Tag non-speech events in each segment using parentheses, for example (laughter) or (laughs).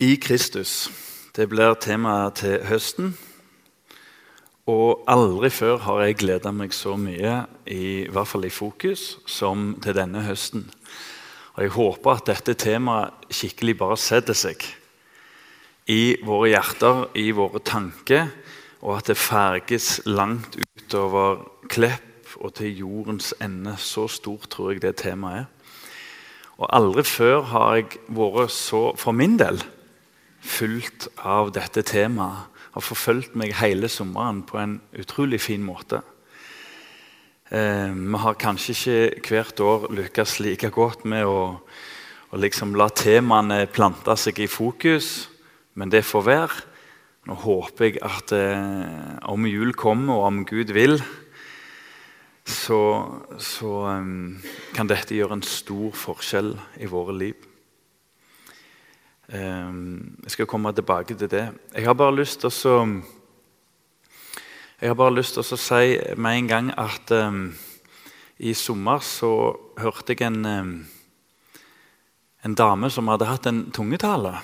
I Kristus. Det blir temaet til høsten. Og aldri før har jeg gleda meg så mye, i, hvert fall i fokus, som til denne høsten. Og Jeg håper at dette temaet skikkelig bare setter seg i våre hjerter, i våre tanker, og at det ferges langt utover Klepp og til jordens ende. Så stort tror jeg det temaet er. Og aldri før har jeg vært så, for min del, fulgt av dette temaet. Har forfulgt meg hele sommeren på en utrolig fin måte. Eh, vi har kanskje ikke hvert år lykkes like godt med å, å liksom la temaene plante seg i fokus, men det får være. Nå håper jeg at eh, om jul kommer, og om Gud vil, så, så um, kan dette gjøre en stor forskjell i våre liv. Um, jeg skal komme tilbake til det. Jeg har bare lyst til å jeg har bare lyst til å si med en gang at um, i sommer så hørte jeg en, um, en dame som hadde hatt en tungetale.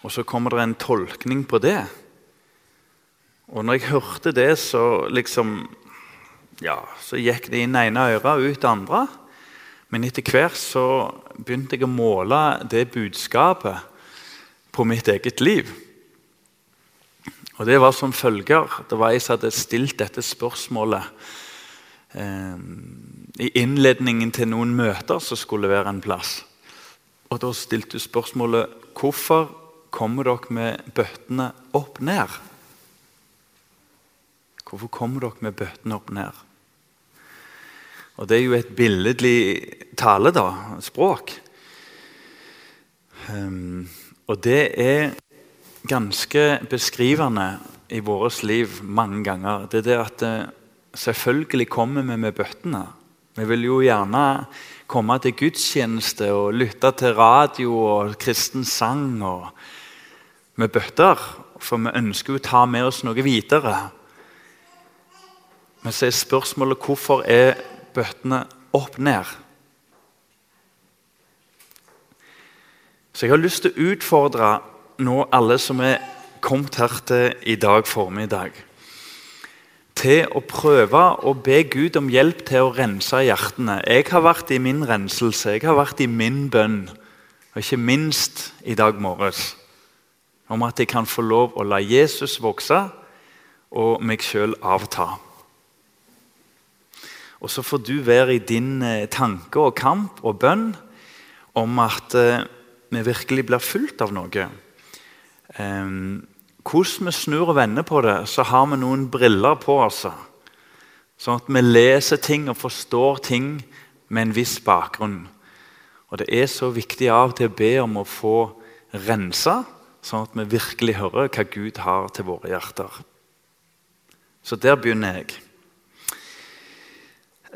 Og så kommer det en tolkning på det. Og når jeg hørte det, så liksom ja, så gikk det inn ene øret og ut det andre. Men etter hvert så begynte jeg å måle det budskapet på mitt eget liv. Og Det var som følger. Det var jeg som hadde stilt dette spørsmålet eh, i innledningen til noen møter som skulle være en plass. Og Da stilte du spørsmålet hvorfor kommer dere med bøttene opp ned? Hvorfor kommer dere med bøttene opp ned? Og det er jo et billedlig tale, da. Språk. Um, og det er ganske beskrivende i vårt liv mange ganger. Det er det at uh, selvfølgelig kommer vi med bøttene. Vi vil jo gjerne komme til gudstjeneste og lytte til radio og kristen sang og med bøtter. For vi ønsker jo å ta med oss noe videre. Men så er spørsmålet hvorfor er bøttene opp ned. Så jeg har lyst til å utfordre nå alle som er kommet her til i dag formiddag, til å prøve å be Gud om hjelp til å rense hjertene. Jeg har vært i min renselse, jeg har vært i min bønn, og ikke minst i dag morges. Om at jeg kan få lov å la Jesus vokse og meg sjøl avta. Og så får du være i din eh, tanke og kamp og bønn om at eh, vi virkelig blir fulgt av noe. Um, hvordan vi snur og vender på det, så har vi noen briller på oss. Sånn at vi leser ting og forstår ting med en viss bakgrunn. Og Det er så viktig av og til å be om å få rensa, sånn at vi virkelig hører hva Gud har til våre hjerter. Så der begynner jeg.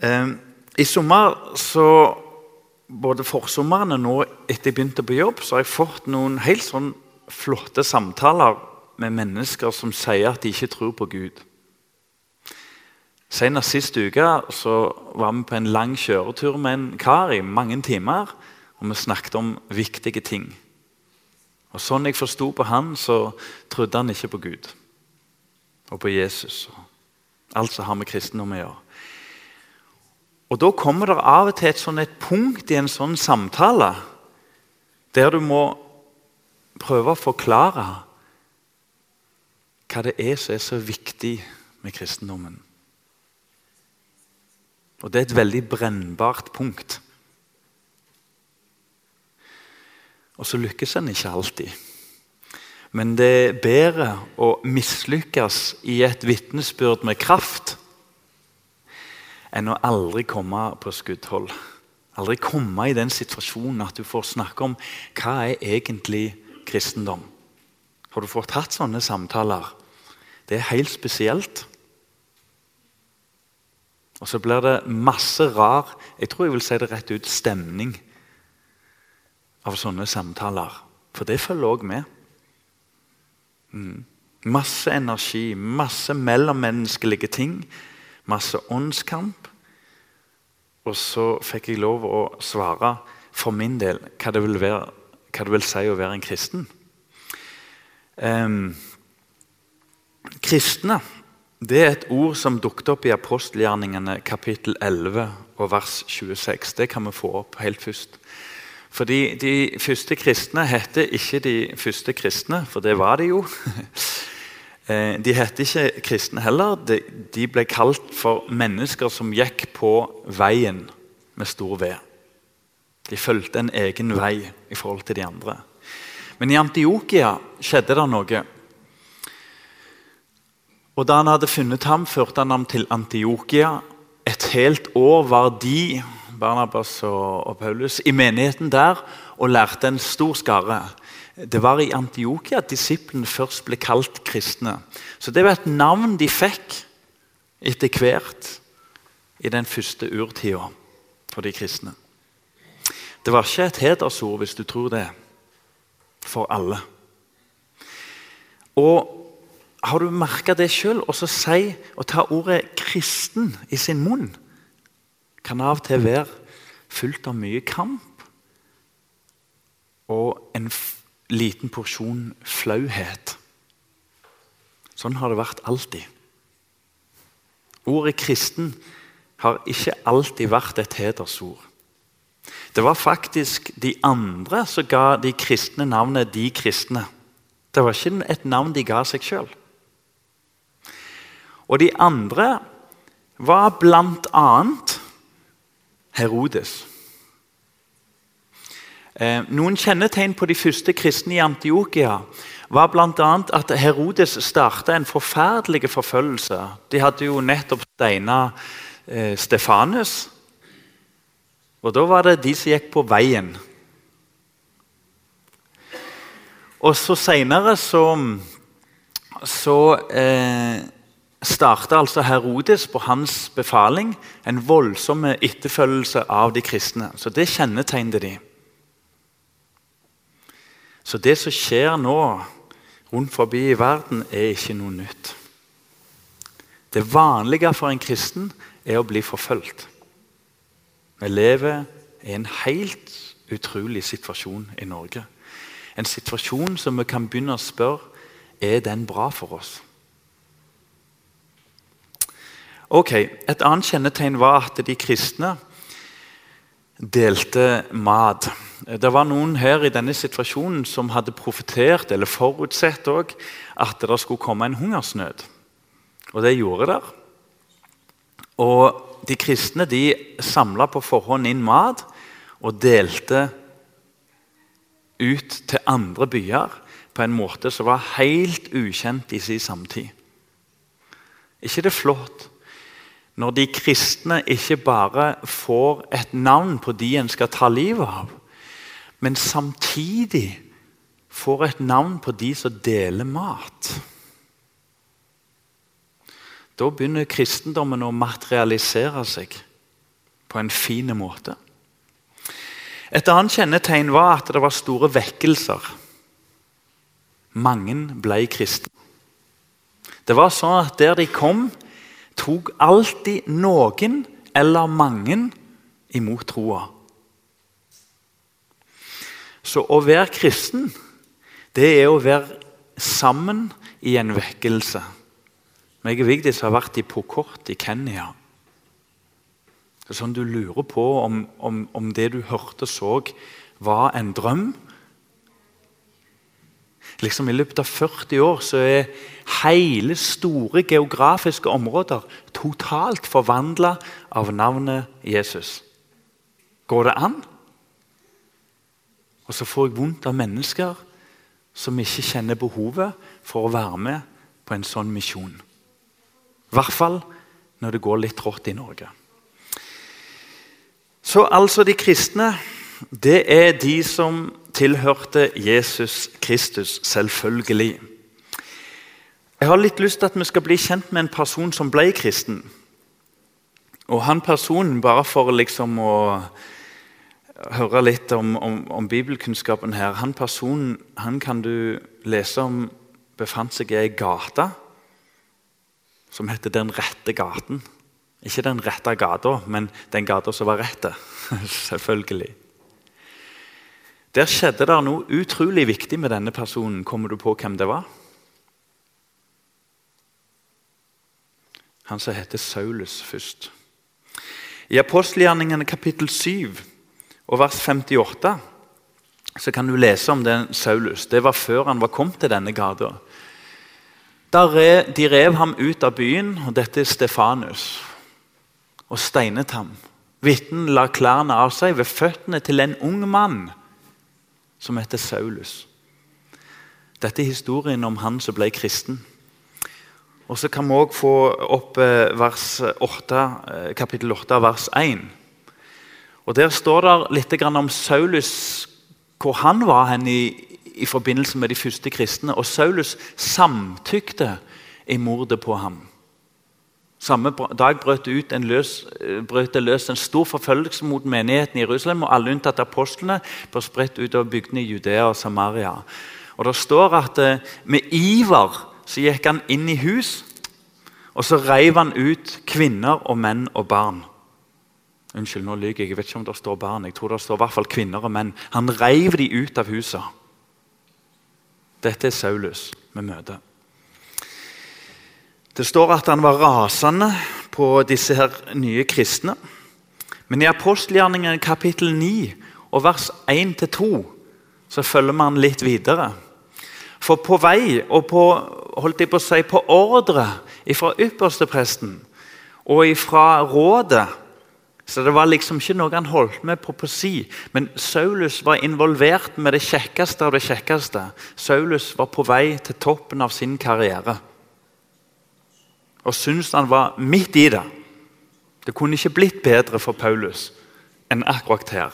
Ehm, I sommer, så, både forsommeren og nå etter jeg begynte på jobb, så har jeg fått noen helt sånn flotte samtaler med mennesker som sier at de ikke tror på Gud. Senest sist uke så var vi på en lang kjøretur med en kar i mange timer. Og vi snakket om viktige ting. Og Sånn jeg forsto på han, så trodde han ikke på Gud og på Jesus. Alt som har med kristendom å gjøre. Og Da kommer det av og til et, sånn et punkt i en sånn samtale der du må prøve å forklare hva det er som er så viktig med kristendommen. Og Det er et veldig brennbart punkt. Og så lykkes en ikke alltid. Men det er bedre å mislykkes i et vitnesbyrd med kraft enn å aldri komme på skuddhold. Aldri komme i den situasjonen at du får snakke om hva er egentlig kristendom. Har du fått hatt sånne samtaler? Det er helt spesielt. Og så blir det masse rar jeg tror jeg vil si det rett ut stemning av sånne samtaler. For det følger òg med. Mm. Masse energi, masse mellommenneskelige ting masse åndskamp. Og så fikk jeg lov å svare for min del hva det vil være hva det vil si å være en kristen. Um, kristne det er et ord som dukket opp i apostelgjerningene kapittel 11 og vers 26. Det kan vi få opp helt først. Fordi De første kristne heter ikke de første kristne, for det var de jo. (laughs) Eh, de het ikke kristne heller. De ble kalt for mennesker som gikk på veien med stor V. De fulgte en egen vei i forhold til de andre. Men i Antiokia skjedde det noe. Og Da han hadde funnet ham, førte han ham til Antiokia. Et helt år var de, Barnabas og Paulus, i menigheten der og lærte en stor skare. Det var i Antiokia at disiplene først ble kalt kristne. Så det var et navn de fikk etter hvert i den første urtida for de kristne. Det var ikke et hedersord, hvis du tror det, for alle. Og Har du merka det sjøl? Å si og ta ordet 'kristen' i sin munn kan av og til være fullt av mye kamp og en liten porsjon flauhet. Sånn har det vært alltid. Ordet 'kristen' har ikke alltid vært et hedersord. Det var faktisk de andre som ga de kristne navnet 'de kristne'. Det var ikke et navn de ga seg sjøl. Og de andre var blant annet Herodes. Eh, noen kjennetegn på de første kristne i Antiokia var bl.a. at Herodes starta en forferdelig forfølgelse. De hadde jo nettopp steina eh, Stefanus. Og da var det de som gikk på veien. Og så seinere så, så eh, starta altså Herodes på hans befaling en voldsom etterfølgelse av de kristne. Så det kjennetegnet de. Så det som skjer nå rundt forbi i verden, er ikke noe nytt. Det vanlige for en kristen er å bli forfulgt. Vi lever i en helt utrolig situasjon i Norge. En situasjon som vi kan begynne å spørre er den bra for oss. Ok, Et annet kjennetegn var at de kristne delte mat. Det var noen her i denne situasjonen som hadde profetert eller forutsett at det skulle komme en hungersnød. Og det gjorde det. Og de kristne de samla på forhånd inn mat og delte ut til andre byer på en måte som var helt ukjent i sin samtid. ikke det flott når de kristne ikke bare får et navn på de en skal ta livet av, men samtidig får et navn på de som deler mat? Da begynner kristendommen å materialisere seg på en fin måte. Et annet kjennetegn var at det var store vekkelser. Mange ble kristne. Det var sånn at Der de kom, tok alltid noen eller mange imot troa. Så å være kristen, det er å være sammen i en vekkelse. Meg og Vigdis har vært i Pokort i Kenya. Sånn Du lurer på om, om, om det du hørte og så, var en drøm. Liksom I løpet av 40 år så er hele store geografiske områder totalt forvandla av navnet Jesus. Går det an? Og så får jeg vondt av mennesker som ikke kjenner behovet for å være med på en sånn misjon. I hvert fall når det går litt rått i Norge. Så altså de kristne, det er de som tilhørte Jesus Kristus, selvfølgelig. Jeg har litt lyst til at vi skal bli kjent med en person som ble kristen. Og han personen, bare for liksom å høre litt om, om, om bibelkunnskapen her Han personen han kan du lese om befant seg i ei gate som heter Den rette gaten. Ikke den rette gata, men den gata som var rette. (laughs) Selvfølgelig. Der skjedde det noe utrolig viktig med denne personen. Kommer du på hvem det var? Han som heter Saulus først. I apostelgjerningene kapittel 7 og vers 58 så kan du lese om den Saulus. Det var før han var kommet til denne gata. De rev ham ut av byen, og dette er Stefanus, og steinet ham. Vitnen la klærne av seg ved føttene til en ung mann som heter Saulus. Dette er historien om han som ble kristen. Og Så kan vi òg få opp eh, vers 8, eh, kapittel 8, vers 1. Og Der står det litt om Saulus, hvor han var hen i, i forbindelse med de første kristne. Og Saulus samtykte i mordet på ham. Samme dag eh, brøt det løs en stor forfølgelse mot menigheten i Jerusalem, og alle unntatt apostlene ble spredt utover bygdene i Judea og Samaria. Og Det står at eh, med iver så gikk han inn i hus, og så reiv han ut kvinner og menn og barn. Unnskyld, nå lyver jeg. Jeg vet ikke om det står barn. Jeg tror det står i hvert fall kvinner og menn. Han reiv de ut av huset. Dette er Saulus vi møter. Det står at han var rasende på disse her nye kristne. Men i apostelgjerningen kapittel 9 og vers 1-2 så følger man litt videre. For på vei og på, holdt jeg på å si, på ordre fra ypperstepresten og fra rådet så det var liksom ikke noe han holdt med på på si. Men Saulus var involvert med det kjekkeste av det kjekkeste. Saulus var på vei til toppen av sin karriere og syntes han var midt i det. Det kunne ikke blitt bedre for Paulus enn akkurat her.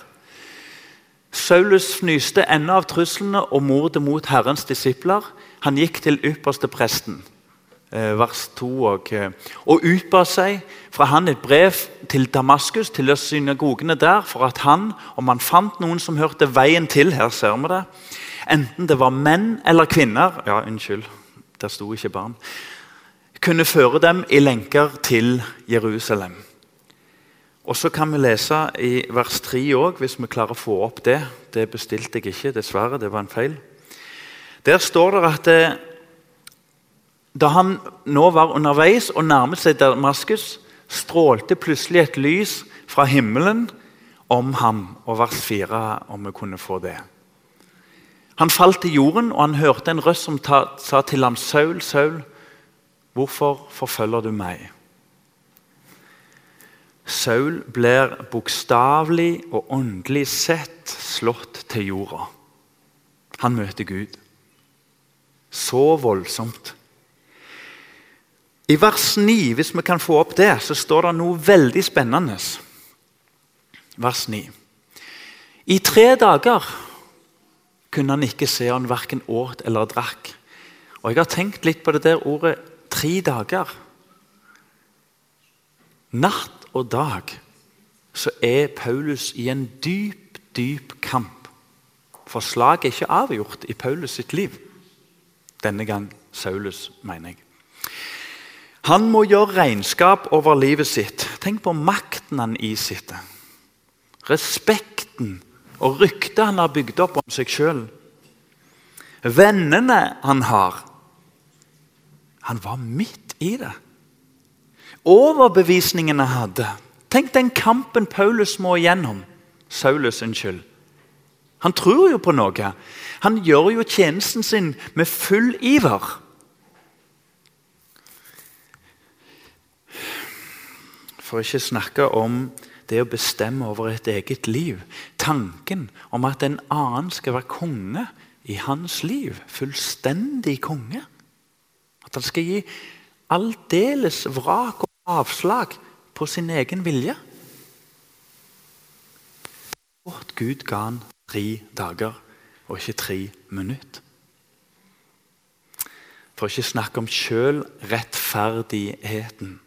Saulus fnyste ennå av truslene og mordet mot Herrens disipler. Han gikk til ypperste presten, eh, vers 2, og, eh, og utba seg fra han et brev til Damaskus, til synagogene der, for at han, om han fant noen som hørte veien til her ser vi det, enten det var menn eller kvinner ja, Unnskyld, der sto ikke barn kunne føre dem i lenker til Jerusalem. Og Så kan vi lese i vers 3 òg, hvis vi klarer å få opp det. Det bestilte jeg ikke, dessverre. Det var en feil. Der står det at eh, da han nå var underveis og nærmet seg Damaskus, strålte plutselig et lys fra himmelen om ham. Og vers 4, om vi kunne få det. Han falt til jorden, og han hørte en røst som ta, sa til ham, Saul, Saul, Hvorfor forfølger du meg? Saul blir bokstavelig og åndelig sett slått til jorda. Han møter Gud. Så voldsomt. I vers 9, hvis vi kan få opp det, så står det noe veldig spennende. Vers 9. I tre dager kunne han ikke se han verken åt eller drakk. Og Jeg har tenkt litt på det der ordet tre dager. Natt og dag så er Paulus i en dyp, dyp kamp. For slaget er ikke avgjort i Paulus sitt liv. Denne gang Saulus, mener jeg. Han må gjøre regnskap over livet sitt. Tenk på makten han isitter. Respekten og ryktet han har bygd opp om seg sjøl. Vennene han har. Han var midt i det. Overbevisningen han hadde. Tenk den kampen Paulus må igjennom. Saulus, unnskyld. Han tror jo på noe. Han gjør jo tjenesten sin med full iver. For ikke snakke om det å bestemme over et eget liv. Tanken om at en annen skal være konge i hans liv. Fullstendig konge. At han skal gi aldeles vrak og avslag på sin egen vilje. Vårt Gud ga han tre dager og ikke tre minutter. For ikke snakke om sjølrettferdigheten.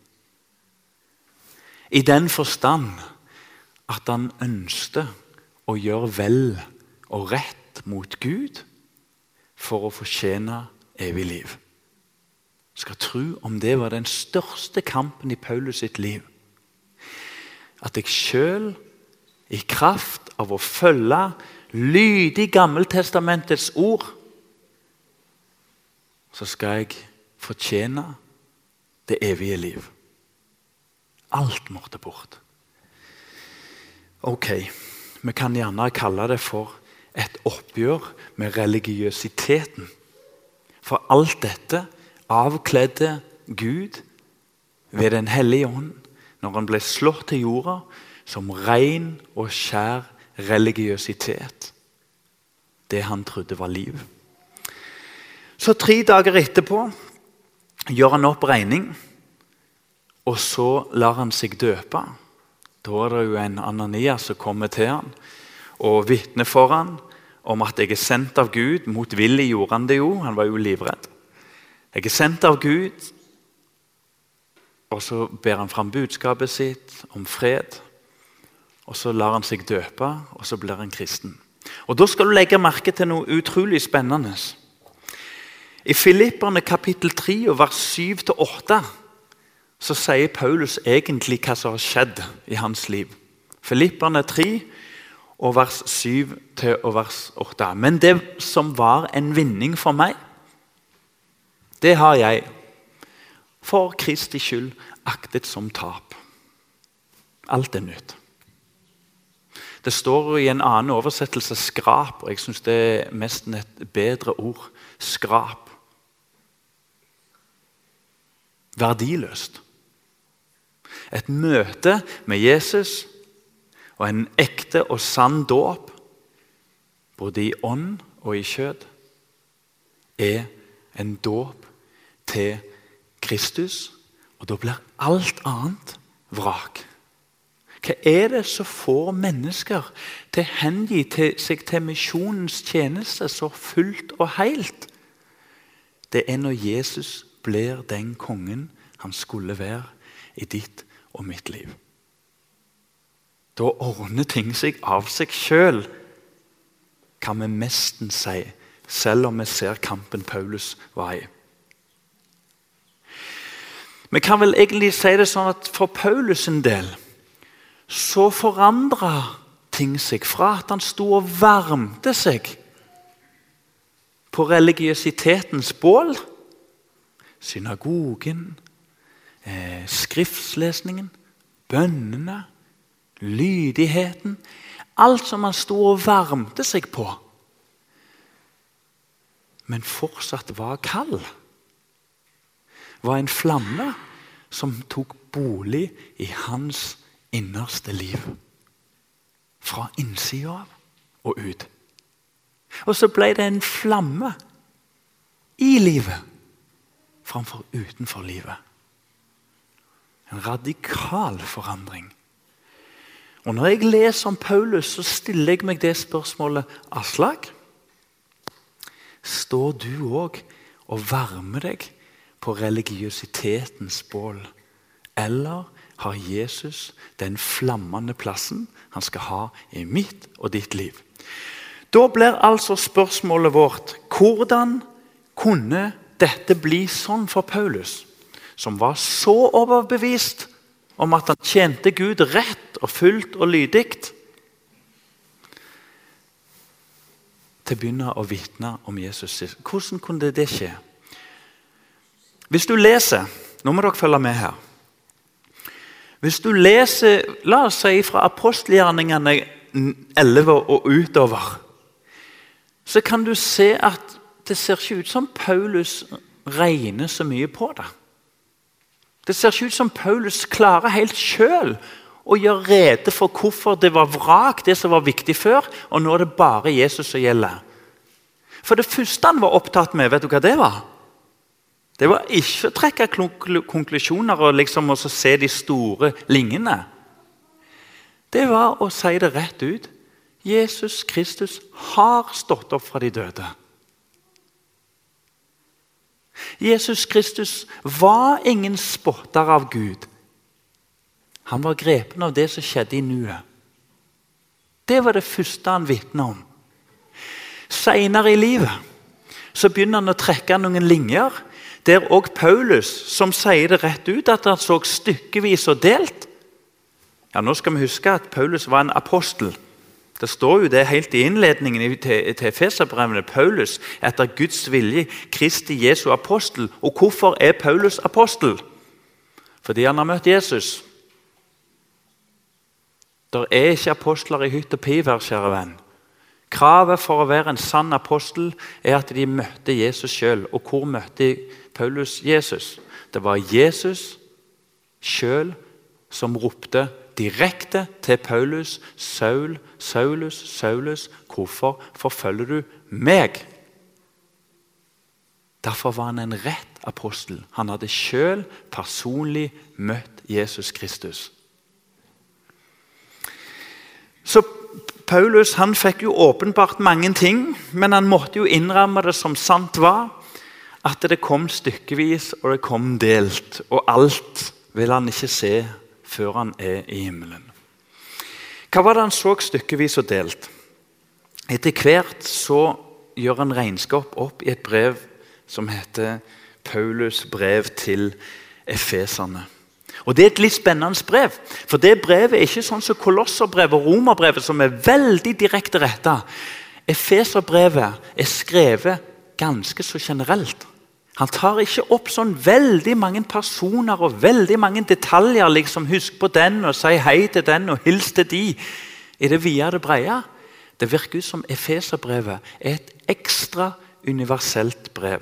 I den forstand at han ønsket å gjøre vel og rett mot Gud for å fortjene evig liv skal tro om det var den største kampen i Paulus sitt liv. At jeg sjøl, i kraft av å følge lydig Gammeltestamentets ord, så skal jeg fortjene det evige liv. Alt måtte bort. Ok, vi kan gjerne kalle det for et oppgjør med religiøsiteten. For alt dette avkledde Gud ved Den hellige ånd når han ble slått til jorda som ren og skjær religiøsitet. Det han trodde var liv. Så tre dager etterpå gjør han opp regning, og så lar han seg døpe. Da er det jo en Ananias som kommer til han og vitner for han om at jeg er sendt av Gud. Motvillig gjorde han det jo, han var jo livredd. Jeg er sendt av Gud, og så ber han fram budskapet sitt om fred. Og Så lar han seg døpe, og så blir han kristen. Og Da skal du legge merke til noe utrolig spennende. I Filipperne kapittel 3 og vers 7-8 så sier Paulus egentlig hva som har skjedd i hans liv. Filipperne 3 og vers 7 til vers 8. Men det som var en vinning for meg, det har jeg for Kristi skyld aktet som tap. Alt er nytt. Det står i en annen oversettelse 'skrap', og jeg syns det er mest et bedre ord. Skrap. Verdiløst. Et møte med Jesus og en ekte og sann dåp, både i ånd og i kjød, er en dåp til Kristus. Og da blir alt annet vrak. Hva er det som får mennesker til å hengi seg til misjonens tjeneste så fullt og helt? Det er når Jesus blir den kongen han skulle være i ditt og mitt liv. Da ordner ting seg av seg sjøl, kan vi nesten si, selv om vi ser kampen Paulus var i. Vi kan vel egentlig si det sånn at for Paulus en del så forandra ting seg fra at han sto og varmte seg på religiøsitetens bål, synagogen, eh, skriftslesningen, bønnene lydigheten. Alt som han sto og varmte seg på. Men fortsatt var kald. Var en flamme som tok bolig i hans innerste liv. Fra innsida av og ut. Og så ble det en flamme i livet framfor utenfor livet. En radikal forandring. Og Når jeg leser om Paulus, så stiller jeg meg det spørsmålet Aslak, står du òg og varmer deg på religiøsitetens bål? Eller har Jesus den flammende plassen han skal ha i mitt og ditt liv? Da blir altså spørsmålet vårt hvordan kunne dette bli sånn for Paulus, som var så overbevist om at han tjente Gud rett og fullt og lydig, til å begynne å vitne om Jesus. Hvordan kunne det skje? Hvis du leser Nå må dere følge med her. Hvis du leser la oss si, fra apostelgjerningene 11 og utover, så kan du se at det ser ikke ut som Paulus regner så mye på det. Det ser ikke ut som Paulus klarer helt sjøl å gjøre rede for hvorfor det var vrak, det som var viktig før, og nå er det bare Jesus som gjelder. For det første han var opptatt med, vet du hva det var? Det var ikke å trekke konklusjoner og liksom også se de store linjene. Det var å si det rett ut. Jesus Kristus har stått opp fra de døde. Jesus Kristus var ingen spotter av Gud. Han var grepen av det som skjedde i nuet. Det var det første han vitna om. Seinere i livet så begynner han å trekke noen linjer der òg Paulus, som sier det rett ut, at han så stykkevis og delt. Ja, Nå skal vi huske at Paulus var en apostel. Det står jo det helt i innledningen til, til Feserbrevene. Paulus etter Guds vilje, Kristi Jesu apostel. Og hvorfor er Paulus apostel? Fordi han har møtt Jesus. Det er ikke apostler i hytt og piver, kjære venn. Kravet for å være en sann apostel er at de møtte Jesus sjøl. Og hvor møtte Paulus Jesus? Det var Jesus sjøl som ropte direkte til Paulus. 'Saul, Saulus, Saulus, hvorfor forfølger du meg?' Derfor var han en rett apostel. Han hadde sjøl personlig møtt Jesus Kristus. Så Paulus han fikk jo åpenbart mange ting, men han måtte jo innrømme det som sant var. At det kom stykkevis, og det kom delt. Og alt vil han ikke se før han er i himmelen. Hva var det han så stykkevis og delt? Etter hvert så gjør han regnskap opp i et brev som heter Paulus brev til efeserne. Og Det er et litt spennende brev. For det brevet er ikke sånn som kolosserbrevet og romerbrevet, som er veldig direkte retta. Efeserbrevet er skrevet ganske så generelt. Han tar ikke opp sånn veldig mange personer og veldig mange detaljer. liksom Husk på den, og si hei til den, og hils til de. I det og det brede. Det virker ut som Efeserbrevet er et ekstra universelt brev.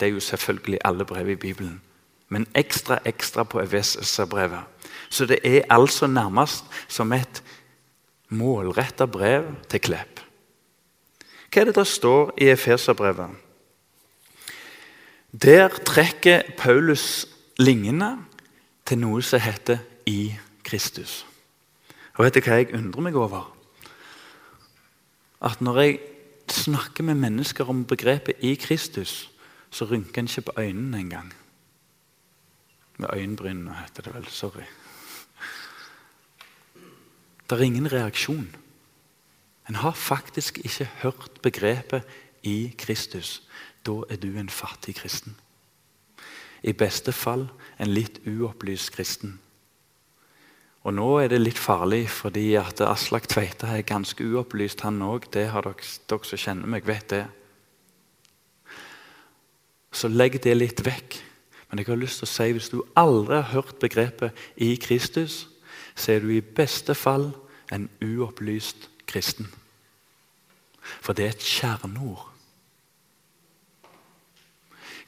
Det er jo selvfølgelig alle brev i Bibelen. Men ekstra ekstra på Efeserbrevet. Så det er altså nærmest som et målretta brev til Klepp. Hva er det der står i Efeserbrevet? Der trekker Paulus linjene til noe som heter 'i Kristus'. Og Vet du hva jeg undrer meg over? At når jeg snakker med mennesker om begrepet 'i Kristus', så rynker en ikke på øynene engang. Med øyenbrynene, heter det vel. Sorry. Det er ingen reaksjon. En har faktisk ikke hørt begrepet 'i Kristus' da er du en fattig kristen. I beste fall en litt uopplyst kristen. Og Nå er det litt farlig, fordi at Aslak Tveita er ganske uopplyst, han òg. Det har dere, dere som kjenner meg, vet det. Så legg det litt vekk. Men jeg har lyst til å si, hvis du aldri har hørt begrepet 'i Kristus', så er du i beste fall en uopplyst kristen. For det er et kjerneord.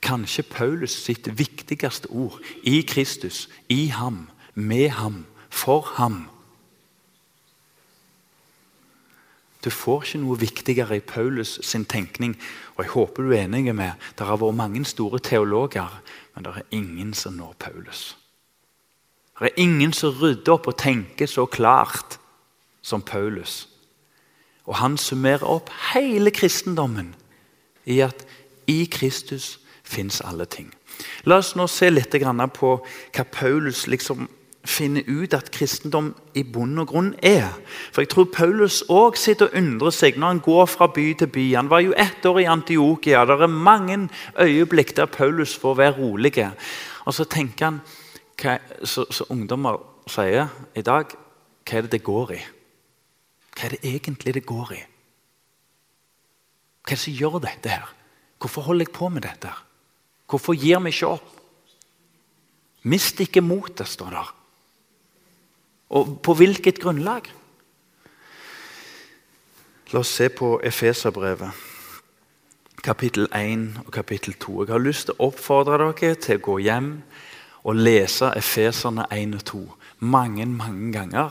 Kanskje Paulus sitt viktigste ord i Kristus, i ham, med ham, for ham. Du får ikke noe viktigere i Paulus sin tenkning. og jeg håper du er enig med. Det har vært mange store teologer, men det er ingen som når Paulus. Det er ingen som rydder opp og tenker så klart som Paulus. Og han summerer opp hele kristendommen i at i Kristus fins alle ting. La oss nå se litt på hva Paulus liksom finner ut at kristendom i bunn og grunn er. For jeg tror Paulus òg sitter og undrer seg når han går fra by til by. Han var jo ett år i Antiokia. Det er mange øyeblikk der Paulus får være rolig. Og så tenker han, hva, så, så ungdommer sier i dag Hva er det det går i? Hva er det egentlig det går i? Hva er det som gjør dette her? Hvorfor holder jeg på med dette? her? Hvorfor gir vi ikke opp? Mist ikke motet, står der. Og på hvilket grunnlag? La oss se på Efeserbrevet, kapittel 1 og kapittel 2. Jeg har lyst til å oppfordre dere til å gå hjem og lese Efeserne 1 og 2 mange, mange ganger.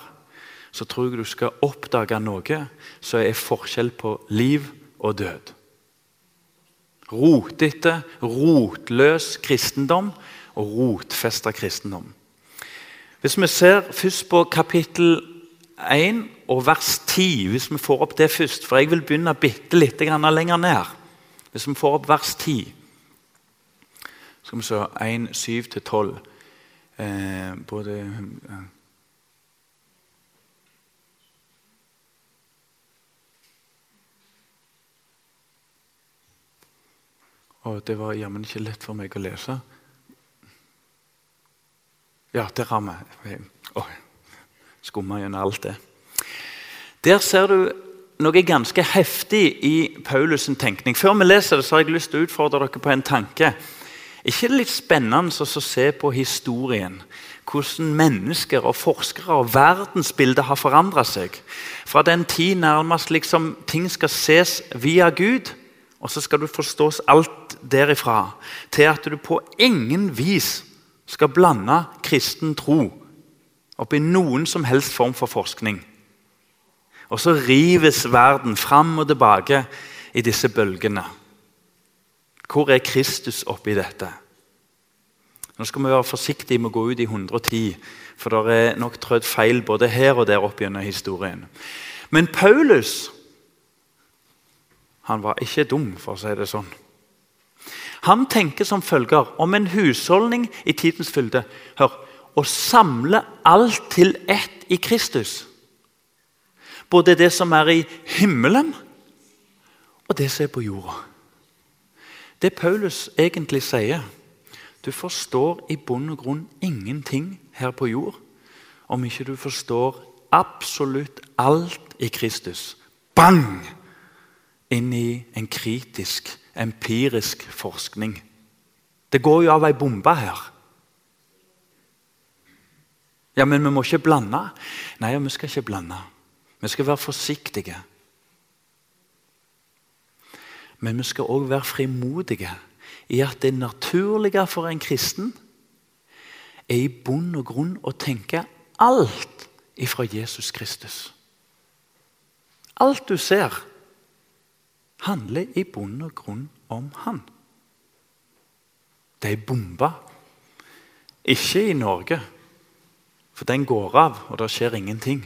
Så tror jeg du skal oppdage noe som er forskjell på liv og død. Rotete, rotløs kristendom og rotfesta kristendom. Hvis vi ser først på kapittel 1 og vers 10, hvis vi får opp det først For jeg vil begynne bitte litt lenger ned. Hvis vi får opp vers 10 skal vi se 1, 7-12. Eh, både Og det var jammen ikke lett for meg å lese. Ja, der har vi oh, Skumma gjennom alt det. Der ser du noe ganske heftig i Paulus' tenkning. Før vi leser det, så har jeg lyst til å utfordre dere på en tanke. Ikke det litt spennende å se på historien? Hvordan mennesker og forskere og verdensbildet har forandra seg. Fra den tid nærmest liksom ting skal ses via Gud, og så skal du forstås alt derifra, til at du på ingen vis skal blande kristen tro opp i noen som helst form for forskning. Og så rives verden fram og tilbake i disse bølgene. Hvor er Kristus oppi dette? Nå skal vi være forsiktige med å gå ut i 110, for det er nok trødd feil både her og der opp gjennom historien. Men Paulus han var ikke dum, for å si det sånn. Han tenker som følger om en husholdning i tidens fylde. Hør, å samle alt til ett i Kristus. Både det som er i himmelen, og det som er på jorda. Det Paulus egentlig sier Du forstår i bunn og grunn ingenting her på jord om ikke du forstår absolutt alt i Kristus. Bang! Inn i en kritisk, empirisk forskning. Det går jo av ei bombe her. Ja, men vi må ikke blande. Nei, vi skal ikke blande. Vi skal være forsiktige. Men vi skal òg være frimodige i at det naturlige for en kristen er i bunn og grunn å tenke alt ifra Jesus Kristus. Alt du ser, handler i bunn og grunn om Han. Det ei bombe. Ikke i Norge. For den går av, og det skjer ingenting.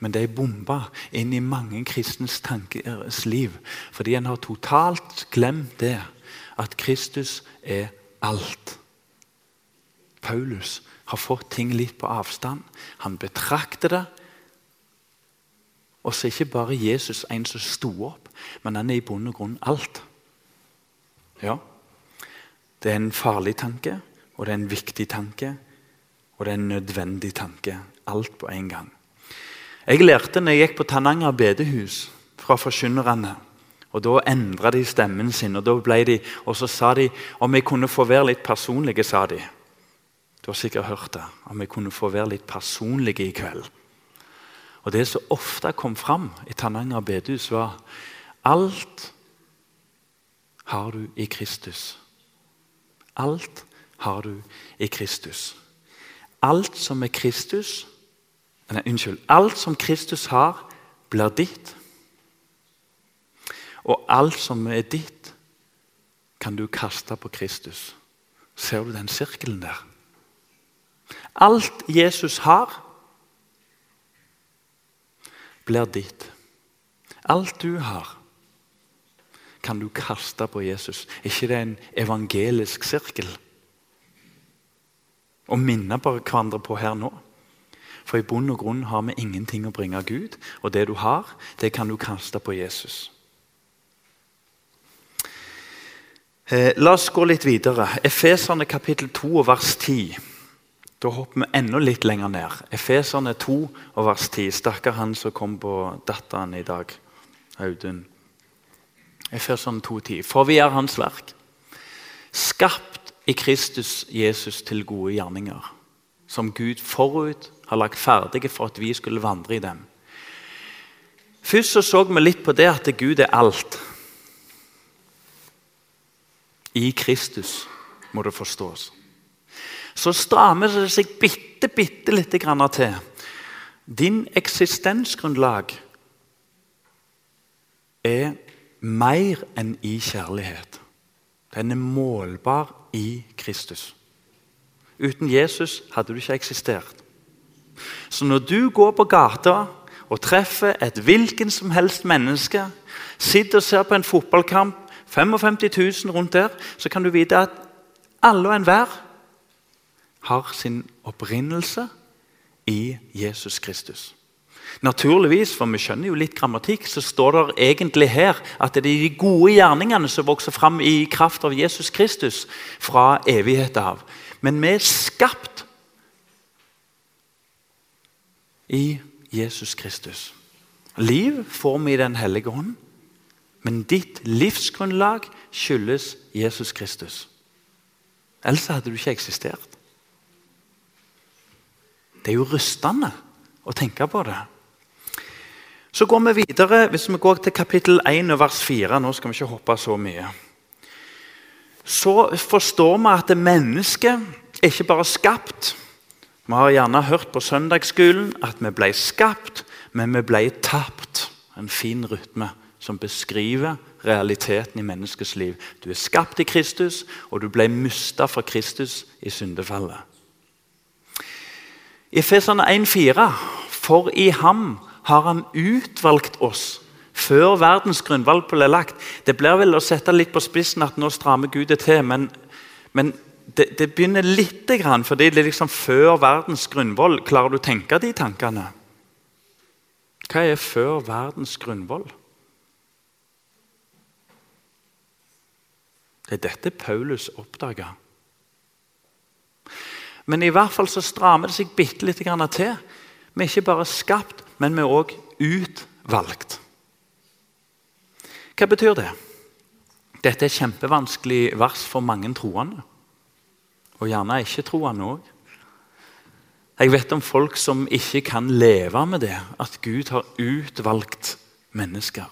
Men det er bomba inn i mange kristnes tankers liv. Fordi en har totalt glemt det, at Kristus er alt. Paulus har fått ting litt på avstand. Han betrakter det. Og så er ikke bare Jesus en som sto opp, men han er i bunn og grunn alt. Ja, det er en farlig tanke, og det er en viktig tanke. Og det er en nødvendig tanke. Alt på en gang. Jeg lærte når jeg gikk på Tananger bedehus fra forkynnerne. Og Da endra de stemmen sin, og, da de, og så sa de om jeg kunne få være litt personlige. sa de. Du har sikkert hørt det. Om jeg kunne få være litt personlige i kveld. Og Det som ofte kom fram i Tananger bedehus, var alt har du i Kristus. Alt har du i Kristus. Alt som er Kristus nei, Unnskyld. Alt som Kristus har, blir ditt. Og alt som er ditt, kan du kaste på Kristus. Ser du den sirkelen der? Alt Jesus har, blir ditt. Alt du har, kan du kaste på Jesus. ikke det er en evangelisk sirkel? og minne hverandre på her nå. For i bunn og grunn har vi ingenting å bringe Gud, og det du har, det kan du kaste på Jesus. Eh, la oss gå litt videre. Efeserne kapittel 2 vers 10. Da hopper vi enda litt lenger ned. Efeserne 2 og vers 10. Stakkar han som kom på datteren i dag. Audun. Efeserne 2,10. For vi er Hans verk. Skapt i Kristus Jesus til gode gjerninger, som Gud forut har lagt ferdige for at vi skulle vandre i dem. Først så, så vi litt på det at Gud er alt. I Kristus må det forstås. Så strammer det seg bitte, bitte lite grann til. Din eksistensgrunnlag er mer enn i kjærlighet. Den er målbar i Kristus. Uten Jesus hadde du ikke eksistert. Så når du går på gata og treffer et hvilken som helst menneske, sitter og ser på en fotballkamp, 55 000 rundt der, så kan du vite at alle og enhver har sin opprinnelse i Jesus Kristus. Naturligvis, for vi skjønner jo litt grammatikk, så står det egentlig her at det er de gode gjerningene som vokser fram i kraft av Jesus Kristus fra evighet av. Men vi er skapt i Jesus Kristus. Liv får vi i Den hellige ånd, men ditt livsgrunnlag skyldes Jesus Kristus. Ellers hadde du ikke eksistert. Det er jo rystende å tenke på det. Så går vi videre, Hvis vi går til kapittel 1 vers 4 Nå skal vi ikke hoppe så mye. Så forstår vi at mennesket er ikke bare skapt. Vi har gjerne hørt på søndagsskolen at vi ble skapt, men vi ble tapt. En fin rytme som beskriver realiteten i menneskets liv. Du er skapt i Kristus, og du ble mista fra Kristus i syndefallet. I Efeserne 1,4.: For i ham har han utvalgt oss før verdens grunnvalg ble lagt. Det blir vel å sette litt på spissen at nå strammer Gud det til, men, men det, det, begynner lite grann, fordi det er liksom før verdens grunnvoll. Klarer du å tenke de tankene? Hva er før verdens grunnvoll? Det er dette Paulus oppdaga. Men i hvert fall så strammer det seg bitte litt til. Vi er ikke bare skapt, men vi er òg utvalgt. Hva betyr det? Dette er et kjempevanskelig vers for mange troende. Og gjerne ikke-troende òg. Jeg vet om folk som ikke kan leve med det, at Gud har utvalgt mennesker.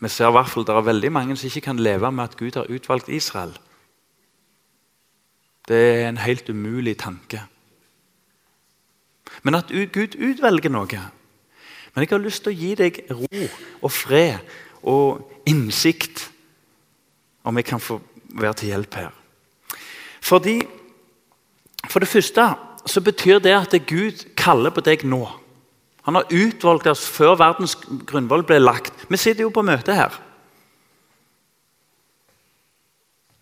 Vi ser i hvert fall Det er veldig mange som ikke kan leve med at Gud har utvalgt Israel. Det er en helt umulig tanke. Men at Gud utvelger noe Men jeg har lyst til å gi deg ro og fred og innsikt, om jeg kan få være til hjelp her. Fordi, For det første så betyr det at Gud kaller på deg nå. Han har utvalgt oss før verdens grunnvoll ble lagt. Vi sitter jo på møte her.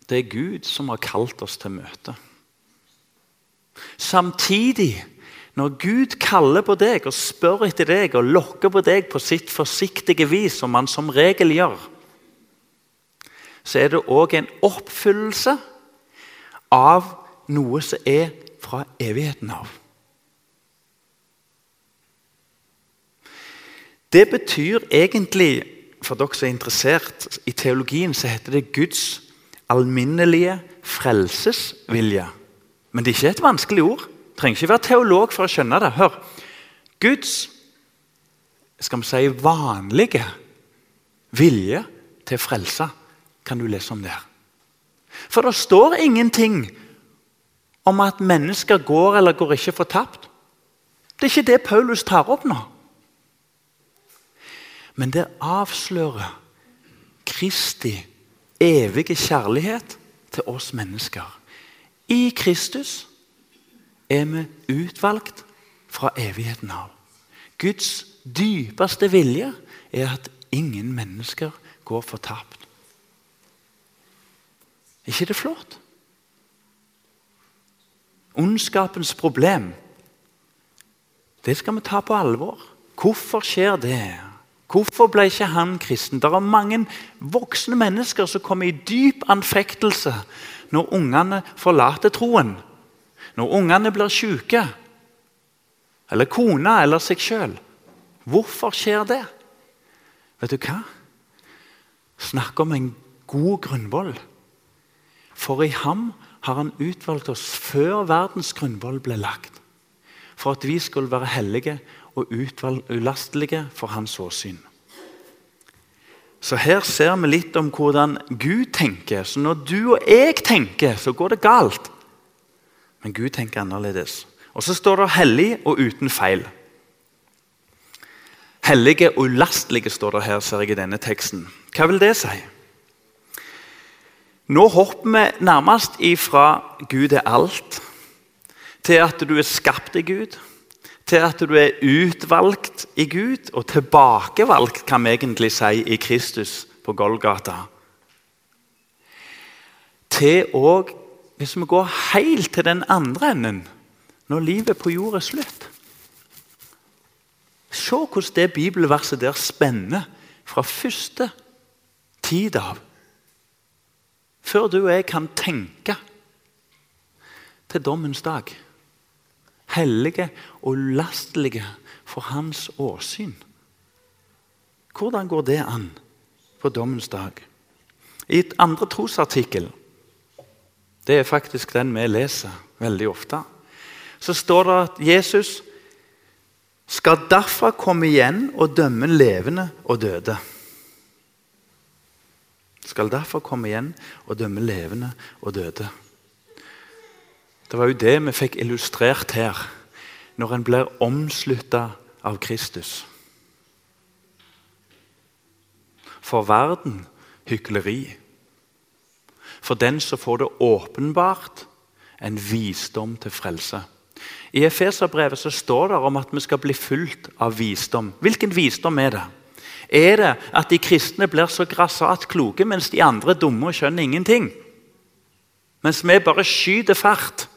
Det er Gud som har kalt oss til møte. Samtidig, når Gud kaller på deg og spør etter deg og lokker på deg på sitt forsiktige vis, som han som regel gjør, så er det òg en oppfyllelse av noe som er fra evigheten av. Det betyr egentlig, for dere som er interessert i teologien, så heter det Guds alminnelige frelsesvilje. Men det er ikke et vanskelig ord. Trenger ikke være teolog for å skjønne det. Hør. Guds skal vi si, vanlige vilje til frelse kan du lese om der. For det står ingenting om at mennesker går eller går ikke fortapt. Det er ikke det Paulus tar opp nå. Men det avslører Kristi evige kjærlighet til oss mennesker. I Kristus er vi utvalgt fra evigheten av. Guds dypeste vilje er at ingen mennesker går fortapt. Er ikke det flott? Ondskapens problem, det skal vi ta på alvor. Hvorfor skjer det? Hvorfor ble ikke han kristen? Det er mange voksne mennesker som kommer i dyp anfektelse når ungene forlater troen. Når ungene blir syke, eller kona eller seg sjøl. Hvorfor skjer det? Vet du hva? Snakk om en god grunnvoll. For i ham har han utvalgt oss før verdens grunnvoll ble lagt. For at vi skulle være hellige og ulastelige for hans åsyn. Så her ser vi litt om hvordan Gud tenker. Så når du og jeg tenker, så går det galt. Men Gud tenker annerledes. Og så står det 'hellig og uten feil'. Hellige og ulastelige står det her, ser jeg i denne teksten. Hva vil det si? Nå hopper vi nærmest ifra Gud er alt, til at du er skapt i Gud, til at du er utvalgt i Gud og tilbakevalgt, kan vi egentlig si, i Kristus på Golgata. Til òg, hvis vi går helt til den andre enden, når livet på jord er slutt Se hvordan det bibelverset der spenner fra første tid av. Før du og jeg kan tenke til dommens dag hellige og ulastelige for hans åsyn. Hvordan går det an på dommens dag? I et andre trosartikkel, det er faktisk den vi leser veldig ofte, så står det at Jesus skal derfor komme igjen og dømme levende og døde. Skal derfor komme igjen og dømme levende og døde. Det var jo det vi fikk illustrert her, når en blir omslutta av Kristus. For verden hykleri. For den som får det åpenbart, en visdom til frelse. I Efeserbrevet så står det om at vi skal bli fulgt av visdom. Hvilken visdom er det? Er det at de kristne blir så grassat kloke, mens de andre er dumme og skjønner ingenting? Mens vi bare skyter fart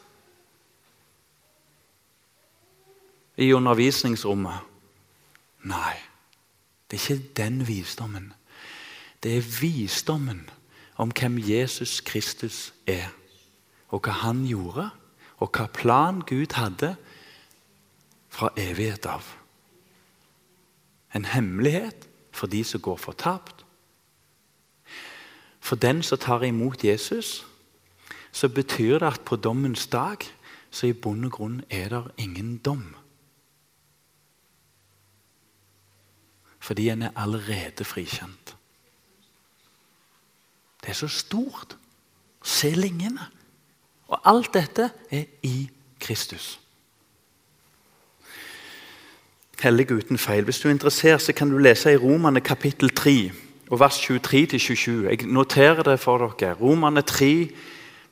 i undervisningsrommet? Nei, det er ikke den visdommen. Det er visdommen om hvem Jesus Kristus er, og hva han gjorde og hva plan Gud hadde fra evighet av. En hemmelighet for de som går fortapt. For den som tar imot Jesus, så betyr det at på dommens dag så i bunn og grunn er det ingen dom. Fordi en er allerede frikjent. Det er så stort. Se linjene. Og alt dette er i Kristus. Hellig uten feil. Hvis du er interessert, så kan du lese i Romane kapittel 3, og vers 23-27. Jeg noterer det for dere. Romane 3,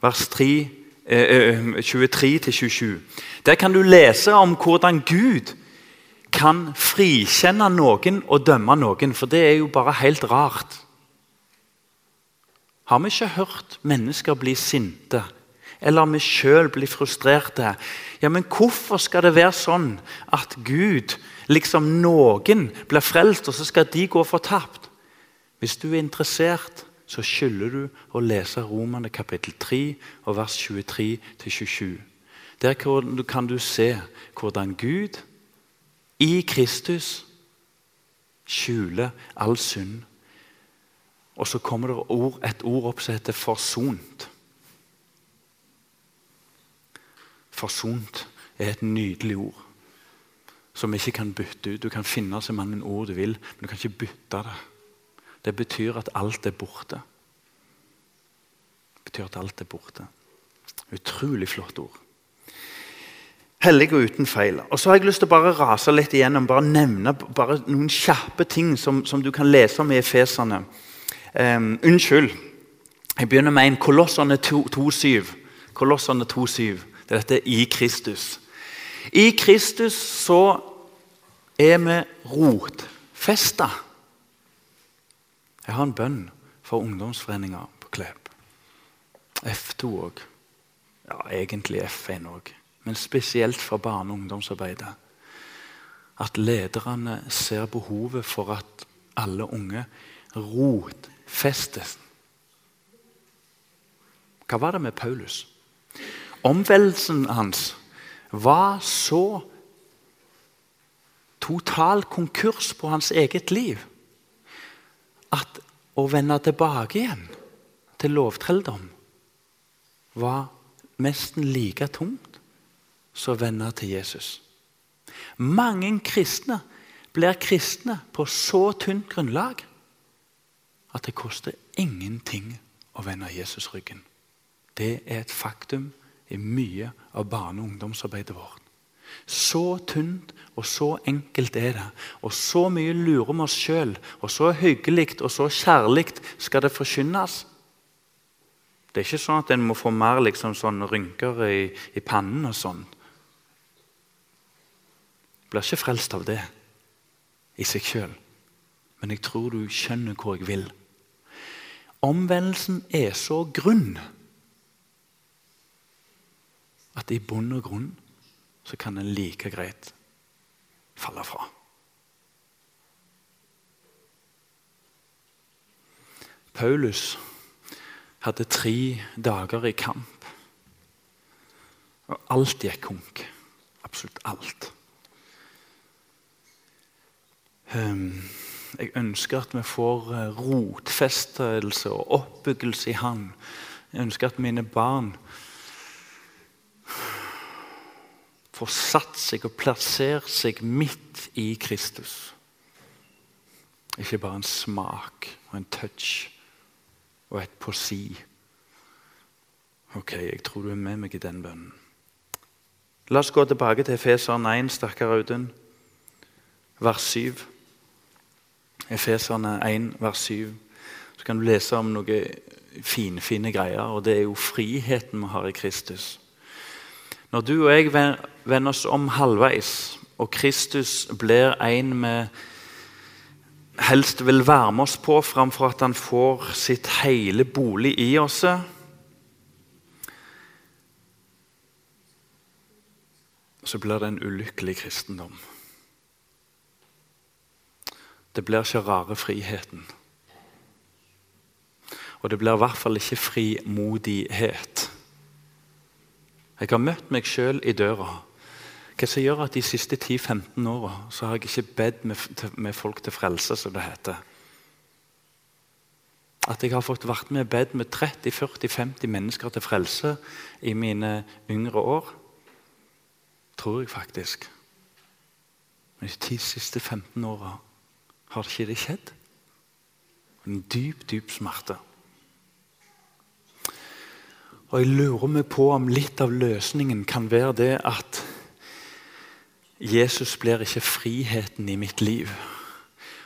vers 3, eh, 23-27. Eh, Der kan du lese om hvordan Gud kan frikjenne noen og dømme noen, for det er jo bare helt rart. Har vi ikke hørt mennesker bli sinte eller vi sjøl blir frustrerte. Ja, men hvorfor skal det være sånn at Gud, liksom noen, blir frelst, og så skal de gå fortapt? Hvis du er interessert, så skylder du å lese Romerne kapittel 3 og vers 23-27. Der kan du se hvordan Gud i Kristus skjuler all synd. Og så kommer det et ord opp som heter 'forsont'. Forsont er et nydelig ord som vi ikke kan bytte ut. Du kan finne så mange ord du vil, men du kan ikke bytte det. Det betyr at alt er borte. Det betyr at alt er borte. Utrolig flott ord. Hellig og uten feil. Og så har jeg lyst til å bare rase litt igjennom, bare nevne bare noen kjappe ting som, som du kan lese om i Efesene. Um, unnskyld. Jeg begynner med en Kolossene 2.7. Kolossene 2.7. Det er dette i Kristus. I Kristus så er vi rotfesta. Jeg har en bønn for ungdomsforeninga på Klepp. F2 òg. Ja, egentlig F1 òg. Men spesielt for barne- og ungdomsarbeidet. At lederne ser behovet for at alle unge rotfestes. Hva var det med Paulus? Omvendelsen hans var så total konkurs på hans eget liv at å vende tilbake igjen til lovtrelldom var nesten like tungt som å vende til Jesus. Mange kristne blir kristne på så tynt grunnlag at det koster ingenting å vende Jesus ryggen. Det er et faktum i mye av barne- og ungdomsarbeidet vårt. Så tynt og så enkelt er det. Og så mye lurer vi oss sjøl. Og så hyggelig og så kjærlig skal det forkynnes. Det er ikke sånn at en må få mer liksom, sånn rynker i, i pannen og sånn. Blir ikke frelst av det i seg sjøl. Men jeg tror du skjønner hvor jeg vil. Omvendelsen er så grunn at i bunn og grunn så kan en like greit falle fra. Paulus hadde tre dager i kamp. Og alt gikk konk. Absolutt alt. Um, Jeg ønsker at vi får eh, rotfestelse og oppbyggelse i Han. Jeg ønsker at mine barn får satt seg og plassert seg midt i Kristus. Ikke bare en smak og en touch og et på si. Ok, jeg tror du er med meg i den bønnen. La oss gå tilbake til Efeser 1, stakkar Audun, vers 7. Efeserne 1, vers 7. Så kan du lese om noen finfine greier, og det er jo friheten vi har i Kristus. Når du og jeg vender oss om halvveis, og Kristus blir en vi helst vil være med oss på framfor at han får sitt hele bolig i oss Så blir det en ulykkelig kristendom. Det blir ikke rare friheten. Og det blir i hvert fall ikke frimodighet. Jeg har møtt meg sjøl i døra. Hva som gjør at de siste 10-15 åra har jeg ikke bedt med, med, folk til frelse, som det heter. At jeg har fått vært med og bedt med 30-40-50 mennesker til frelse i mine yngre år, tror jeg faktisk. Men de ti siste 15 åra har ikke det skjedd? En dyp, dyp smerte. Og Jeg lurer meg på om litt av løsningen kan være det at Jesus blir ikke friheten i mitt liv.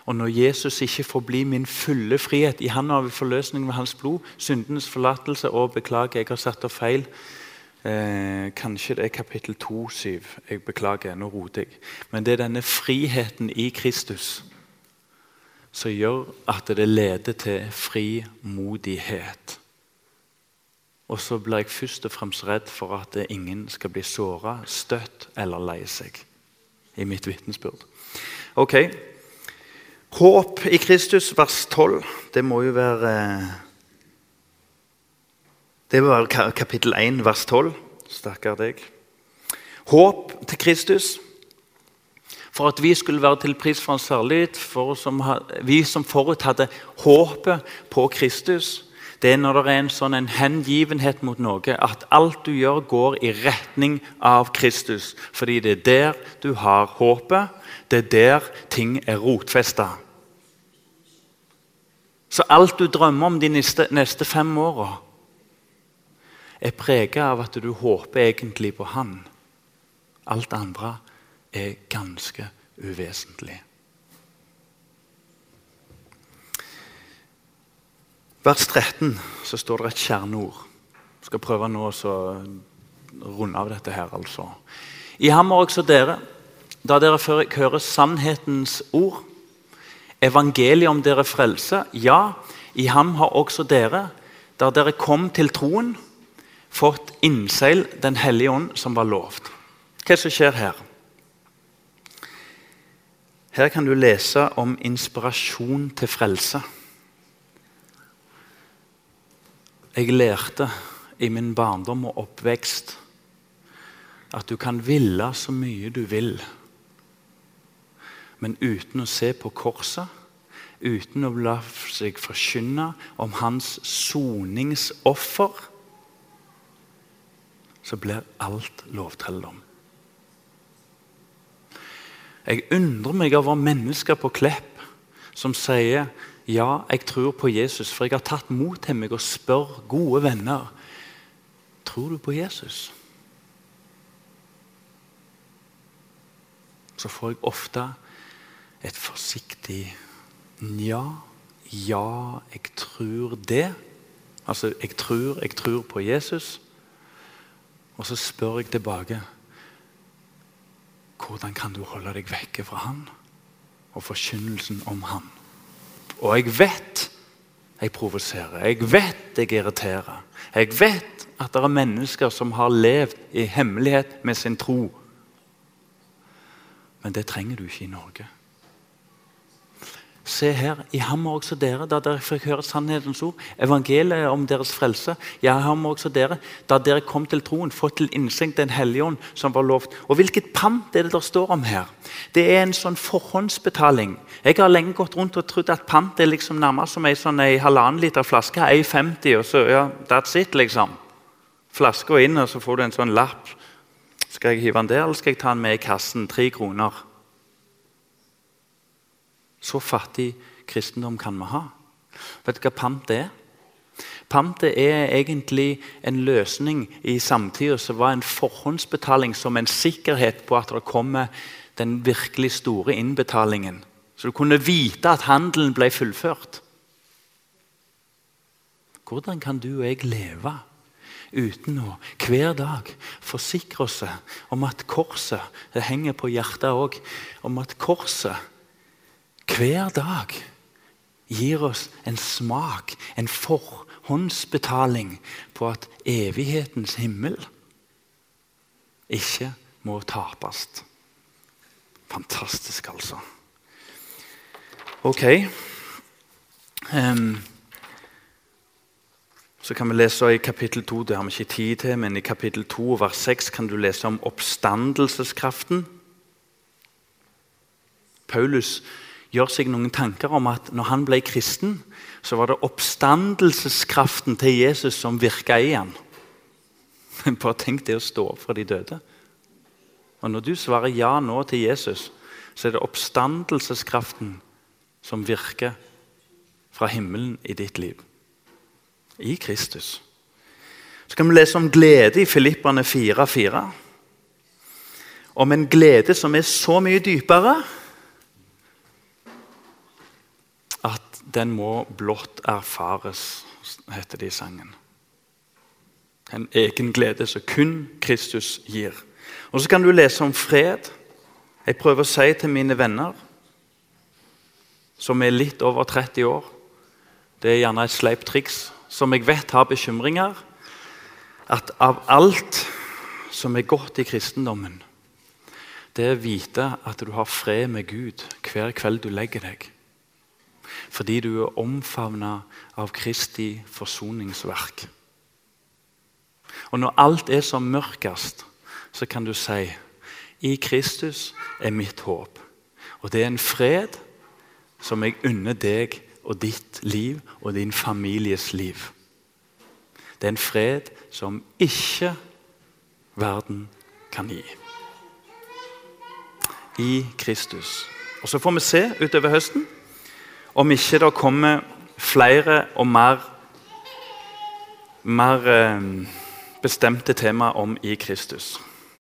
Og når Jesus ikke får bli min fulle frihet I Han har vi forløsning med hans blod, syndenes forlatelse og beklager, jeg har satt opp feil. Eh, kanskje det er kapittel 2, 7. Jeg beklager, nå roter jeg. Men det er denne friheten i Kristus som gjør at det leder til frimodighet. Og så blir jeg først og fremst redd for at ingen skal bli såra, støtt eller lei seg i mitt vitnesbyrd. Ok. Håp i Kristus, vers 12. Det må jo være Det være kapittel 1, vers 12. Stakkar deg. Håp til Kristus for at vi skulle være til pris for hans herlighet, for som, vi som forut hadde håpet på Kristus. Det er når det er en sånn en hengivenhet mot noe, at alt du gjør, går i retning av Kristus. Fordi det er der du har håpet. Det er der ting er rotfesta. Så alt du drømmer om de neste, neste fem åra, er preget av at du håper egentlig på Han. Alt andre er ganske uvesentlig. Vers 13 så står det et kjerneord. Jeg skal prøve nå å runde av dette her. altså. I ham har også dere, da dere hører sannhetens ord, evangeliet om dere frelse, ja, i ham har også dere, da dere kom til troen, fått innseil Den hellige ånd, som var lovt. Hva er det som skjer her? Her kan du lese om inspirasjon til frelse. Jeg lærte i min barndom og oppvekst at du kan ville så mye du vil, men uten å se på korset, uten å la seg forkynne om hans soningsoffer, så blir alt lovtrelldom. Jeg undrer meg over mennesker på Klepp som sier ja, jeg tror på Jesus, for jeg har tatt mot til meg og spør gode venner tror du på Jesus. Så får jeg ofte et forsiktig nja. Ja, jeg tror det. Altså, jeg tror, jeg tror på Jesus. Og så spør jeg tilbake hvordan kan du holde deg vekke fra han og forkynnelsen om han? Og jeg vet jeg provoserer, jeg vet jeg irriterer. Jeg vet at det er mennesker som har levd i hemmelighet med sin tro. Men det trenger du ikke i Norge. Se her, i ham er også dere, da dere fikk høre sannhetens ord, evangeliet om deres frelse. Ja, har er også dere, da dere kom til troen, fått til innsikt Den hellige ånd som var lovt. Og hvilket pant er det der står om her? Det er en sånn forhåndsbetaling. Jeg har lenge gått rundt og trodd at pant er liksom nærmest som ei sånn halvannen liter flaske. 1,50, og så ja, that's it, liksom. Flaska inn, og så får du en sånn lapp. Skal jeg hive den der, eller skal jeg ta den med i kassen? Tre kroner. Så fattig kristendom kan vi ha. Vet du hva pant er? Pant er egentlig en løsning i samtida som var en forhåndsbetaling som en sikkerhet på at det kommer den virkelig store innbetalingen. Så du kunne vite at handelen ble fullført. Hvordan kan du og jeg leve uten å hver dag forsikre oss om at korset Det henger på hjertet òg. Om at korset hver dag gir oss en smak, en forhåndsbetaling på at evighetens himmel ikke må tapes. Fantastisk, altså. Ok. Um, så kan vi lese i kapittel 2, det har vi ikke tid til, men i kapittel 2 vers 6 kan du lese om oppstandelseskraften. Paulus gjør seg noen tanker om at når han ble kristen, så var det oppstandelseskraften til Jesus som virka i ham. Bare tenk det å stå opp fra de døde. Og Når du svarer ja nå til Jesus, så er det oppstandelseskraften som virker fra himmelen i ditt liv. I Kristus. Så kan vi lese om glede i Filipperne 4,4. Om en glede som er så mye dypere den må blott erfares, heter det i sangen. En egen glede som kun Kristus gir. Og Så kan du lese om fred. Jeg prøver å si til mine venner som er litt over 30 år Det er gjerne et sleipt triks som jeg vet har bekymringer. At av alt som er godt i kristendommen, det er å vite at du har fred med Gud hver kveld du legger deg fordi du er omfavna av Kristi forsoningsverk. Og Når alt er som mørkest, så kan du si i Kristus er mitt håp. Og det er en fred som jeg unner deg og ditt liv og din families liv. Det er en fred som ikke verden kan gi. I Kristus. Og Så får vi se utover høsten om ikke det kommer flere og mer, mer eh, bestemte tema om i Kristus.